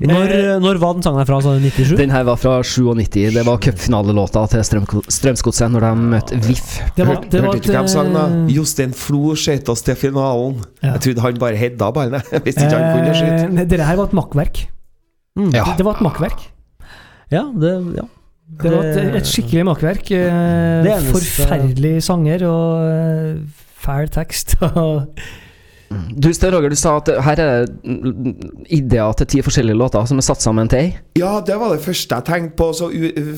Når, når var den sangen her fra? Sa du 97? Den her var fra 97. Det var cupfinalelåta til Strøm Strømsgodset når de møtte VIF. Det var, det var Hørte ikke hvem sang da? eh, Jostein Flo skøyt oss til finalen. Ja. Jeg trodde han bare hedda ballen. Hvis ikke han kunne skyte. Det her var et makkverk. Mm. Ja. Det var et makkverk. Ja, det, ja. Det var et, et skikkelig makkverk. eh, Forferdelig sanger og eh, fæl tekst. og Du Sten Roger, du sa at her er det ideer til ti forskjellige låter som er satt sammen til ei. Ja, det var det første jeg tenkte på. Så,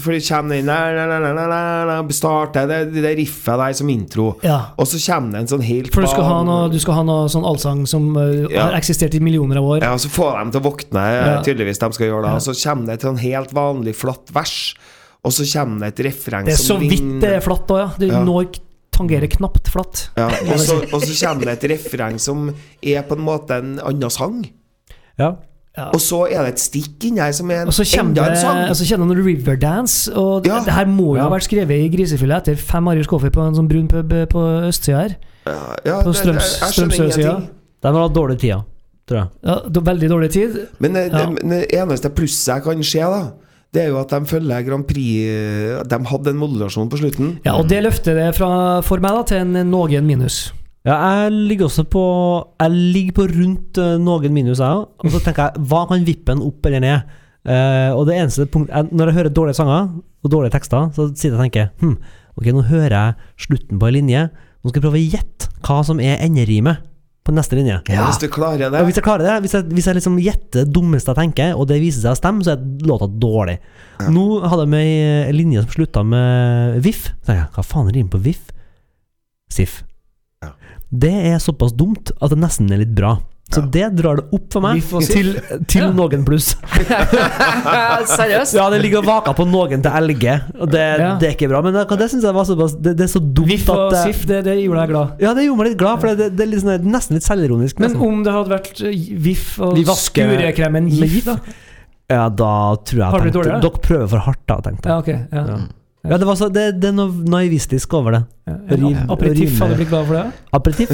for det kommer den der, Starter det, det der riffet der som intro. Ja. Og så kommer det en sånn helt For du skal ha noe, du skal ha noe sånn allsang som eh, Ja. har eksistert i millioner av år. Ja, og så får de til å våkne, Ja. tydeligvis de skal gjøre det. Ja. Og så kommer det et sånn helt vanlig flatt vers, og så kommer det et refreng Det er så vidt det er flatt òg, ja. Du Ja. når tangerer knapt flatt. Ja, og, så, og så kommer det et refreng som er på en måte en annen sang. Ja. Og så er det et stikk inni her som er en, Og så enda det en sang. og så kjenner du Riverdance, og Ja. det her må jo Ja. ha vært skrevet i grisefylla etter fem Arius Coffee på en sånn brun pub på østsida her. Ja, ja, På Strøms- Strømsøsida. ingenting. De har hatt dårlig tid, tror jeg. Ja, veldig dårlig tid. Men det, Ja. det, men det eneste plusset jeg kan se, da, det er jo at de følger Grand Prix De hadde en modulasjon på slutten. Ja, Og det løfter det fra, for meg da til en noen minus. Ja, jeg ligger også på Jeg ligger på rundt eh, noen minus, jeg òg. Og så tenker jeg, hva kan vippe den opp eller ned? Uh, og det eneste punkt jeg, Når jeg hører dårlige sanger og dårlige tekster, så sitter jeg og tenker hm, Ok, nå hører jeg slutten på en linje. Nå skal jeg prøve å gjette hva som er enderimet på neste linje. Ja. Hvis du klarer det Ja, hvis jeg klarer det, hvis jeg, hvis jeg liksom gjetter det dummeste jeg tenker, og det viser seg å stemme, så er låta dårlig. Nå hadde jeg med ei linje som slutta med VIF. Så tenkte jeg, hva faen rimer på VIF? SIF. Ja. Det er såpass dumt at det nesten er litt bra. Så det drar det opp for meg til, til noen pluss. Seriøst? Ja, det ligger og vaker på noen til LG, og det, det er ikke bra. Men det, det syns jeg var såpass Det, det er så dumt VIF og at eh, SIF, det, det gjorde deg glad. Ja, det gjorde meg litt glad, for det, det er litt sånn, nesten litt selvironisk. Men om det hadde vært Viff VIF og Vi skurekremen GIF, da? Ja, da tror jeg Har du tenkte? Dere prøver for hardt, da, tenkte jeg. Ja, okay, Ja. Ja. Ja, det, var så, det, det er noe naivistisk over det. Ja. ja. Aperitif hadde blitt glad for det? Aperitif.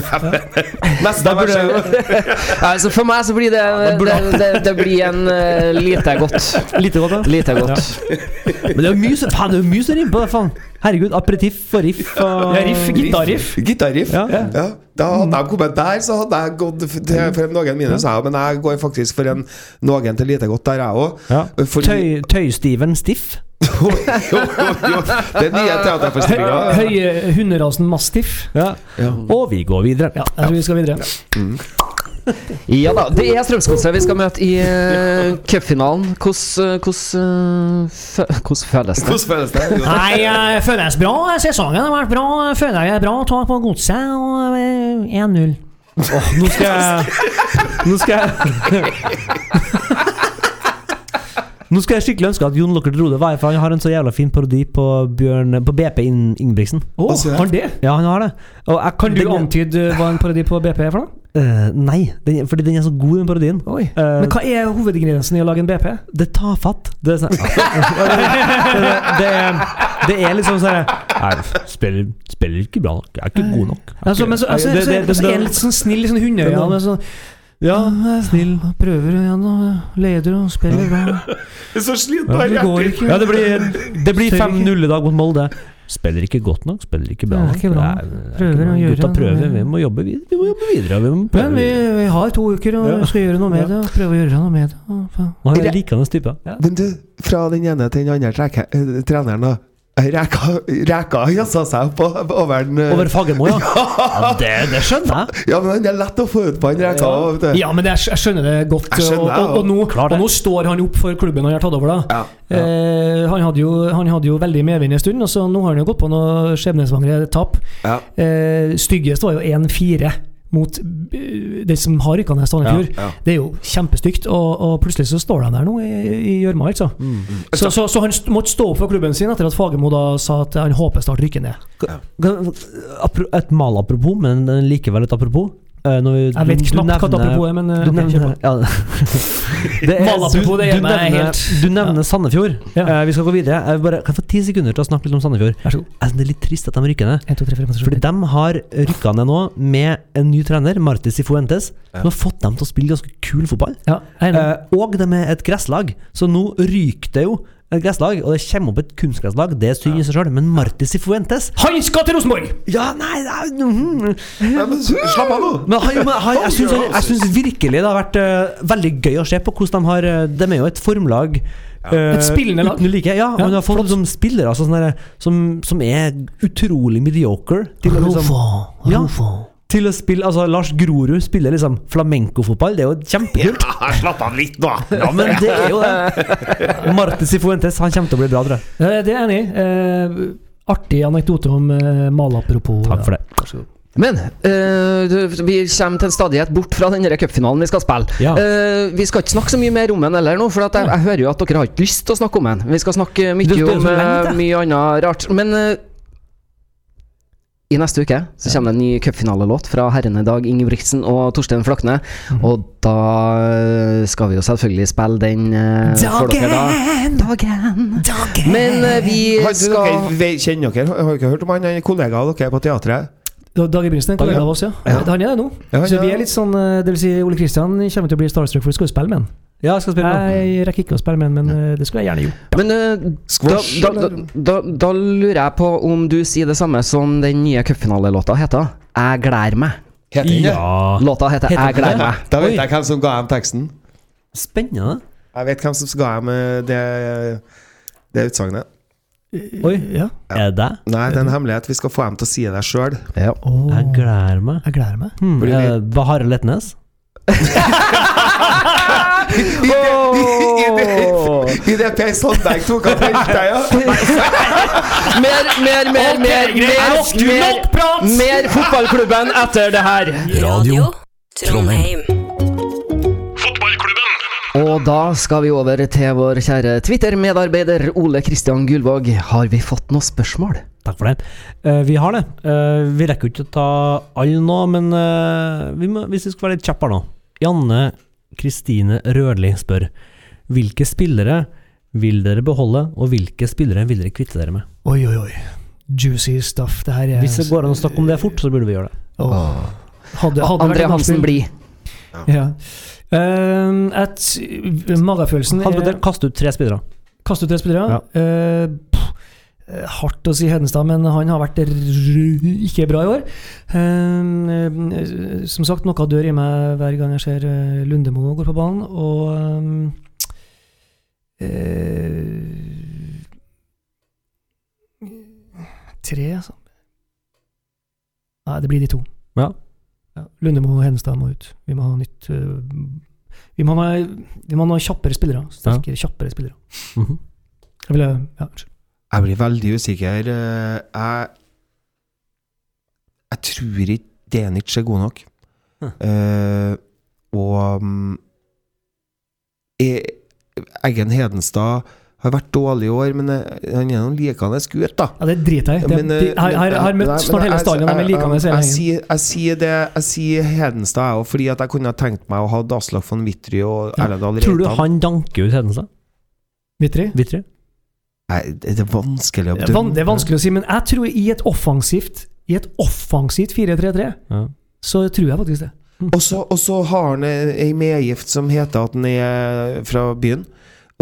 Neste jo Altså for meg så blir det Det, det, det blir en uh, lite godt. Lite godt, ja. Lite godt. Men det er jo mye som faen, det er mye som rimer på det, faen. Herregud, aperitif og riff og Ja, riff, gitarriff. Gitarriff. Ja. Ja. Da hadde jeg kommet der, så hadde jeg gått for en noen minus, jeg, men jeg går faktisk for en noen til lite godt der, jeg òg. Ja. Tøy, Tøystiven Stiff. Jo, jo, jo. Det er nye teaterforestillinga. Høye hunderasen Mastiff. Ja. Og vi går videre. Ja, jeg tror vi skal videre. Ja da, det er Strømsgodset vi skal møte i uh, cupfinalen. Hvordan eh, eh, hvordan føles det? Føles det? Nei, jeg føles bra. Sesongen har vært bra. Føler jeg er bra. Ta på godset og eh, 1-0. Oh, nå skal jeg Nå skal jeg Nå skal jeg skikkelig ønske at Jon Lockert Rode var her, for han har en så jævla fin parodi på, Bjørn, på BP In- Ingebrigtsen. Altså, har han det? Ja, han har det. Og jeg, Kan du den- antyde hva en parodi på BP er for noe? Uh, nei, den, fordi den er så god, den parodien. Oi. Eh, Men hva er hovedingrediensen i å lage en BP? Det tar fatt. Det er sånn det, det, det er liksom sånn Nei, spiller, spiller ikke bra nok. Jeg er ikke god nok. Er Altså, men så, altså, Det- så, det- det- så er han litt sånn snill, litt sånn hundeøyne. Det- Sånn, Ja, snill. Prøver igjen og leder og spiller bra. Så sliten Det er så slitt på Ja, det blir, det blir 5-0 i dag mot Molde. Spiller ikke godt nok, spiller ikke bra Det er ikke bra. Er- det er Prøver ikke å gjøre Gutta prøver. Vi må jobbe videre. Vi må jobbe videre. Vi må prøve Men vi, vi har to uker og Ja. skal gjøre noe med det. Og prøve å gjøre noe med det. og Han er likende type. Men du, fra den ene til den andre eh, treneren, da. Reka, reka jazza seg på over den eh, Over Fagermo, ja. ja det, det skjønner jeg. Ja, men det er lett å få ut på han reka. Ja. Ja, men det, er- jeg skjønner det godt. Skjønner og, og, og, nå, og nå står han opp for klubben han har tatt over, da. Ja. Eh, han, hadde jo, han hadde jo veldig medvind en stund, og så nå har han jo gått på noe skjebnesvangre tap. Eh, styggest var jo 1-4 mot eh, det som har rykka ned Sandefjord. Ja, ja. Det er jo kjempestygt, og, og plutselig så står de der nå i gjørma, altså. Mm. Så, så, så han måtte stå opp for klubben sin etter at Fagermo da sa at han håper snart rykker ned. Apro- Et malapropos, men likevel et apropos. Eh, når vi- Jeg vet knapt hva et apropos er, men eh, Du nevner, på. ja. det er, det du, du, nevner, du nevner Sandefjord. Ja. Eh, vi skal gå videre. Jeg bare, kan jeg få ti sekunder til å snakke litt om Sandefjord? Vær så god. Jeg synes det er litt trist at de rykker ned. 1, 2, 3, 4, 5, 6, Fordi de har rykka ned nå med en ny trener, Martis Sifuentes, som har fått dem til å spille ganske kul fotball. Eh, og de er et gresslag, så nå ryker det jo et gresslag, og det kommer opp et kunstgresslag. Det er synd i seg sjøl, men Martis Sifuentes Han skal til Rosenborg! Ja, nei nei mhm. Ja, men Slapp av nå! Men han, men han, jeg syns jeg syns virkelig det har vært uh, veldig gøy å se på hvordan de har eh, De er jo et formlag. eh, Et spillende lag. Uten like. Ja, Ja, har fått liksom spillere altså, sånne, der, som, som er utrolig mediocre. Til liksom, Ja. Til å spille Altså, Lars Grorud spiller liksom flamenco-fotball. Det er jo kjempekult. Ja, slapp av litt, nå! Ja, men det er jo det. Martin Sifuentes, han kommer til å bli bra, tror jeg. Eh, Det er jeg enig i. Eh, artig anekdote om eh, Male apropos. Takk for det. Men eh, vi kommer til en stadighet bort fra den cupfinalen vi skal spille. Ja. Uh, vi skal ikke snakke så mye mer om den heller nå, for at jeg, jeg hører jo at dere har ikke lyst til å snakke om den. Vi skal snakke mye om så lenge, eh, mye annet rart. Men eh, i neste uke så kommer det en ny cupfinalelåt fra herrene Dag Ingebrigtsen og Torstein Flakne. Mhm. Og da eh, skal vi jo selvfølgelig spille den eh, for dere, da. Dagen! Dagen! Men eh, vi Har du- skal dere, ve- kjenner dere Har dere ikke hørt om han han er kollega av dere på teatret? Dag Ingebrigtsen er en kollega av oss, ja. Ja. Han er det nå. Ja, Så vi er litt sånn eh, Det vil si, Ole Kristian kommer til å bli starstruck, for vi skal jo spille med han. Ja, jeg skal spille nå. Jeg rekker ikke å spille med den, men eh, det skulle jeg gjerne gjort. Men da, Squash, da, da, da, da lurer jeg på om du sier det samme som den nye cupfinalelåta heter. Jeg gleder meg. Heter den det? Ja. Låta heter Heter Jeg gleder meg. Da vet jeg hvem som ga dem teksten. Spennende. Jeg vet hvem som ga dem eh, det, det utsagnet. Oi. Ja. Er det? Nei, det er en hemmelighet. Vi skal få dem til å si det sjøl. Ja. Oh. Jeg gleder meg. jeg gleder meg. Hmm, Blir er det Bahare Letnes? I det Per Sandberg tok av feltet, ja. Mer, mer, mer, mer, mer, mer, fotballklubben etter det her. Radio Trondheim. Og da skal vi over til vår kjære Twitter-medarbeider Ole Kristian Gullvåg. Har vi fått noen spørsmål? Takk for det. Uh, vi har det. Uh, vi rekker jo ikke å ta alle nå, men uh, vi må, hvis vi skal være litt kjappere nå Janne Kristine Rødli spør hvilke spillere vil dere beholde, og hvilke spillere vil dere kvitte dere med? Oi, oi, oi. Juicy stuff. Det her er Hvis det går an å snakke om det fort, så burde vi gjøre det. Oh. Hadde, hadde André vært Hansen bli. Ja. Uh, et, magefølelsen er Petter, kast ut tre spillere. Kast ut tre spillere. Ja. eh, hardt å si Hedenstad, men han har vært ikke bra i år. Eh, eh, som sagt, noe dør i meg hver gang jeg ser eh, Lundemo går på banen, og eh, Tre, altså. Nei, det blir de to. Ja. Ja, Lundemo og Hedenstad må ut. Vi må ha nytt eh, Vi må ha, vi må ha kjappere spillere. Sterkere, kjappere spillere. Mhm. Jeg vil, ja, unnskyld. Jeg blir veldig usikker. eh, Jeg Jeg tror ikke Denic er god nok. Hm. Uh, og mm, E- Eggen Hedenstad har vært dårlig i år, men eh, han er noen likende gutt, da. Ja, det driter jeg i. Eh, Jeg har- har møtt nei, snart hele jeg- stallen, og de er likende jeg- hele jeg gjengen. Jeg sier det Jeg sier Hedenstad òg, fordi at jeg kunne ha tenkt meg å ha Aslak von Wittry og Erlendal Reitan. Tror du han danker ut Hedenstad? Vitri? Nei, det er vanskelig å Det van- det er vanskelig å si, men jeg tror i et offensivt I et offensivt 4-3-3, Ja. så tror jeg faktisk det. Og så, og så har han ei medgift som heter at han er fra byen.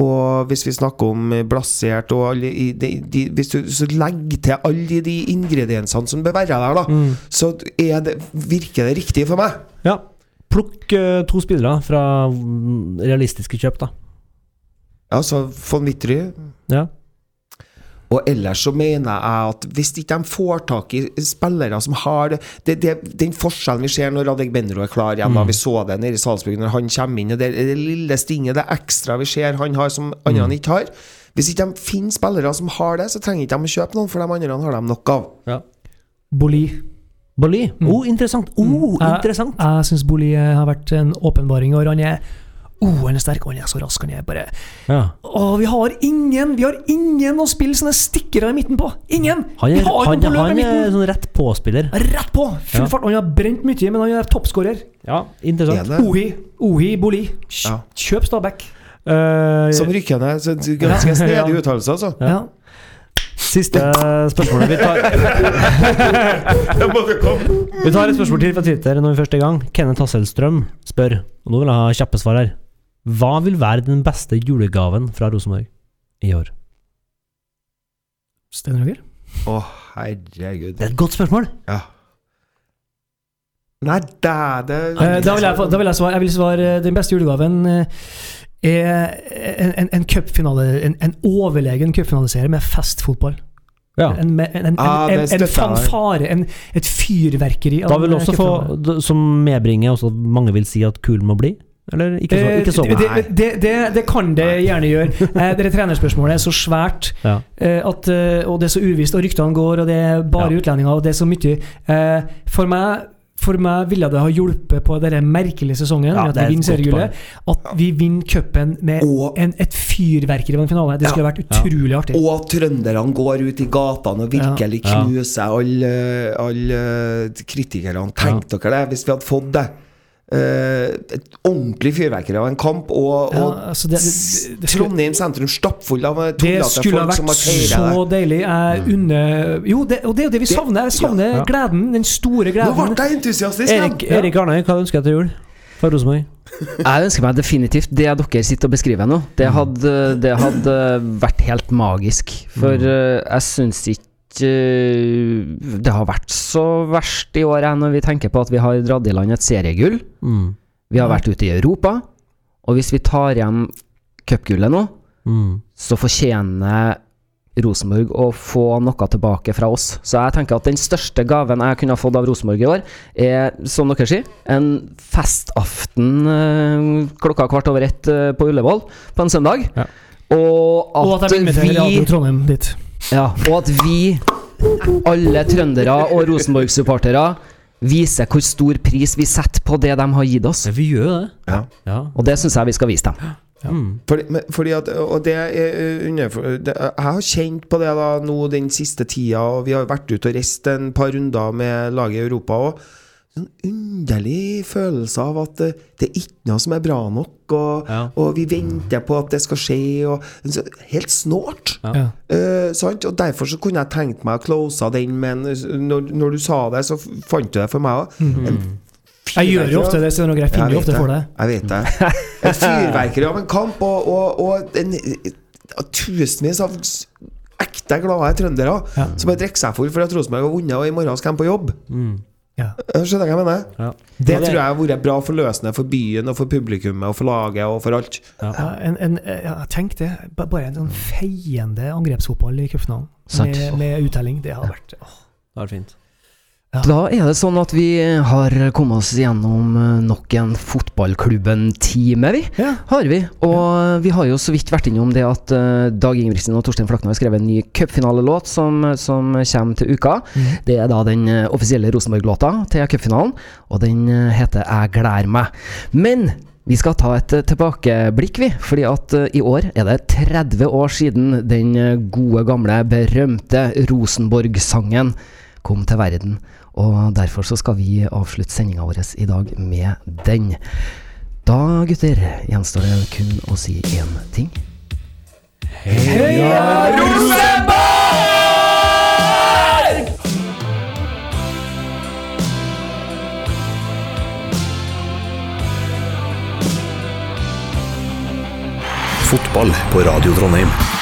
Og hvis vi snakker om blasert og alle de, de, Hvis du så legger til alle de ingrediensene som bør være der, da, så er det, virker det riktig for meg. ja. Plukk eh, to spillere fra mm, realistiske kjøp, da. Ja, så von Wittry. Ja. Og ellers så mener jeg at hvis ikke de får tak i spillere som har det, det, det Den forskjellen vi ser når Radek Benro er klar igjen, da vi så det nede i Salzburg når han kommer inn, og det, det lille stinget, det ekstra vi ser han har som andre ikke har Hvis ikke de finner spillere som har det, så trenger ikke de å kjøpe noen, for de andre har de nok av. ja. Boli. Bolly. Oh, interessant. Oh, Jeg- interessant. Jeg syns Boli eh, har vært en åpenbaring, og han er Oh, han er sterk, og han er så rask. Han er bare Ja. Å, vi har ingen Vi har ingen å spille sånne stikkere i midten på! Ingen! Han vi er, har han, han, han er sånn rett på-spiller. Rett på! Full Ja. fart. Han har brent mye, men han er toppskårer. Ja, interessant. Ohi, Ohi, Boli. Ja. Kjøp Stabæk. Uh, som rykker ned. Ganske snedig uttalelse, altså. Ja. Siste spørsmålet. Vi tar, vi tar et spørsmål til fra Twitter når vi først er i gang. Kenneth Hasselstrøm spør, og nå vil jeg ha kjappe svar her. Hva vil være den beste julegaven fra Rosenborg i år? Sten Roger? Å, herregud. Det er et godt spørsmål. Ja. Nei, det er det Eh, da, vil jeg, da vil jeg svare, jeg vil svare eh, den beste julegaven eh, er en, en, en cupfinale En, en overlegen cupfinaliserer med festfotball. Ja. En, en, en, en, Ja, en, en fanfare, en, et fyrverkeri. Da vil også få, som medbringer også mange vil si at kulen må bli? Eller ikke så, ikke så Eh, det, det, det, det kan det gjerne gjøre. Dere det trenerspørsmålet er så svært, Ja. eh, at, eh, og det er så uvisst, og ryktene går, og det er bare Ja. utlendinger, og det er så mye. Eh, for meg for meg ville det ha hjulpet på denne merkelige sesongen, Ja, at vi vinner at vi vinner cupen med Og- en, et fyrverkeri av en finale. Det skulle vært utrolig artig. Og at trønderne går ut i gatene og virkelig Ja. knuser alle, all, kritikerne. Tenk dere det, hvis vi hadde fått det. Eh, et ordentlig fyrverkeri av en kamp, og, Ja, og altså det- det- det skulle- Trondheim sentrum stappfull av Det tullete skulle ha folk som vært har feira så det. deilig. Jeg unner Jo, det, og det er jo det vi savner. Jeg savner Ja. gleden. Den store gleden. Nå ble jeg entusiastisk Erik, ja. Erik Arnøy, hva ønsker jeg til jul? Fra Rosenborg? Jeg ønsker meg definitivt det dere sitter og beskriver nå. Det hadde, det hadde vært helt magisk. For eh, jeg syns ikke eh, det har vært så verst i år når vi tenker på at vi har dratt i land et seriegull. Mm. Vi har vært ute i Europa. Og hvis vi tar hjem cupgullet nå, Mm. så fortjener Rosenborg å få noe tilbake fra oss. Så jeg tenker at den største gaven jeg kunne ha fått av Rosenborg i år, er, som dere sier, en festaften eh, klokka kvart over ett eh, på Ullevål på en søndag. Ja. Og Og at, at jeg inviterer vi Radio Trondheim dit. Ja, Og at vi, alle trøndere og Rosenborg-supportere, viser hvor stor pris vi setter på det de har gitt oss. Ja, vi gjør det. Ja. Ja. Og det syns jeg vi skal vise dem. Ja. Fordi, men- fordi at, og det er eh, under, det, Jeg har kjent på det da nå den siste tida, og vi har vært ute og reist en par runder med laget i Europa òg. Sånn underlig følelse av at det, det er ikke noe som er bra nok, og, Ja. og vi venter på at det skal skje, og Helt snålt! Ja. Eh. Og Derfor så kunne jeg tenkt meg å close den, men når, når du sa det, så fant du det for meg òg. Jeg gjør jo ofte det, så jeg finner jo ofte for det. Jeg vet det. Et fyrverkeri av en kamp, og, og, og en, tusenvis av ekte glade trøndere Ja. som har drukket seg full for at Rosenborg har vunnet, og i morgen skal de på jobb. Ja. Skjønner du hva jeg mener? Ja. Det tror jeg har vært bra for løsende for byen og for publikummet og for laget og for alt. Ja, en, en, ja, tenk det. Bare en sånn feiende angrepsfotball i cupfinalen. Med, med uttelling. Det hadde vært åh. Det er fint. Da er det sånn at vi har kommet oss gjennom eh, nok en Fotballklubben-time, vi. Ja. Har vi. Og vi har jo så vidt vært innom det at eh, Dag Ingebrigtsen og Torstein Flakne har skrevet en ny cupfinalelåt som, som kommer til uka. Det er da den eh, offisielle Rosenborg-låta til cupfinalen, og den eh, heter 'Jeg gleder meg'. Men vi skal ta et eh, tilbakeblikk, vi. Fordi at eh, i år er det 30 år siden den eh, gode, gamle, berømte Rosenborg-sangen kom til verden. Og derfor så skal vi avslutte sendinga vår i dag med den. Da, gutter, gjenstår det kun å si én ting. Heia Rosenborg! Fotball på Radio Trondheim.